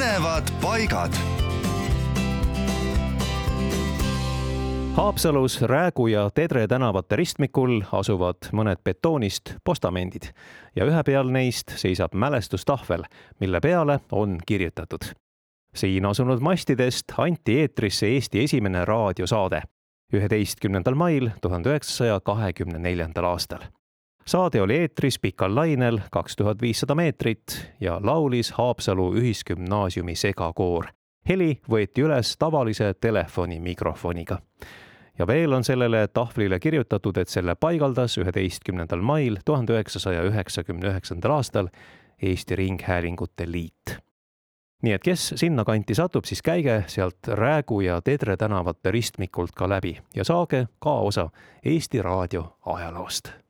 põnevad paigad. Haapsalus Räägu ja Tedre tänavate ristmikul asuvad mõned betoonist postamendid ja ühe peal neist seisab mälestustahvel, mille peale on kirjutatud. siin asunud mastidest anti eetrisse Eesti esimene raadiosaade üheteistkümnendal mail tuhande üheksasaja kahekümne neljandal aastal saade oli eetris pikal lainel kaks tuhat viissada meetrit ja laulis Haapsalu Ühisgümnaasiumi segakoor. heli võeti üles tavalise telefoni mikrofoniga. ja veel on sellele tahvlile kirjutatud, et selle paigaldas üheteistkümnendal mail tuhande üheksasaja üheksakümne üheksandal aastal Eesti Ringhäälingute Liit nii et kes sinnakanti satub, siis käige sealt Räägu ja Tedre tänavate ristmikult ka läbi ja saage ka osa Eesti Raadio ajaloost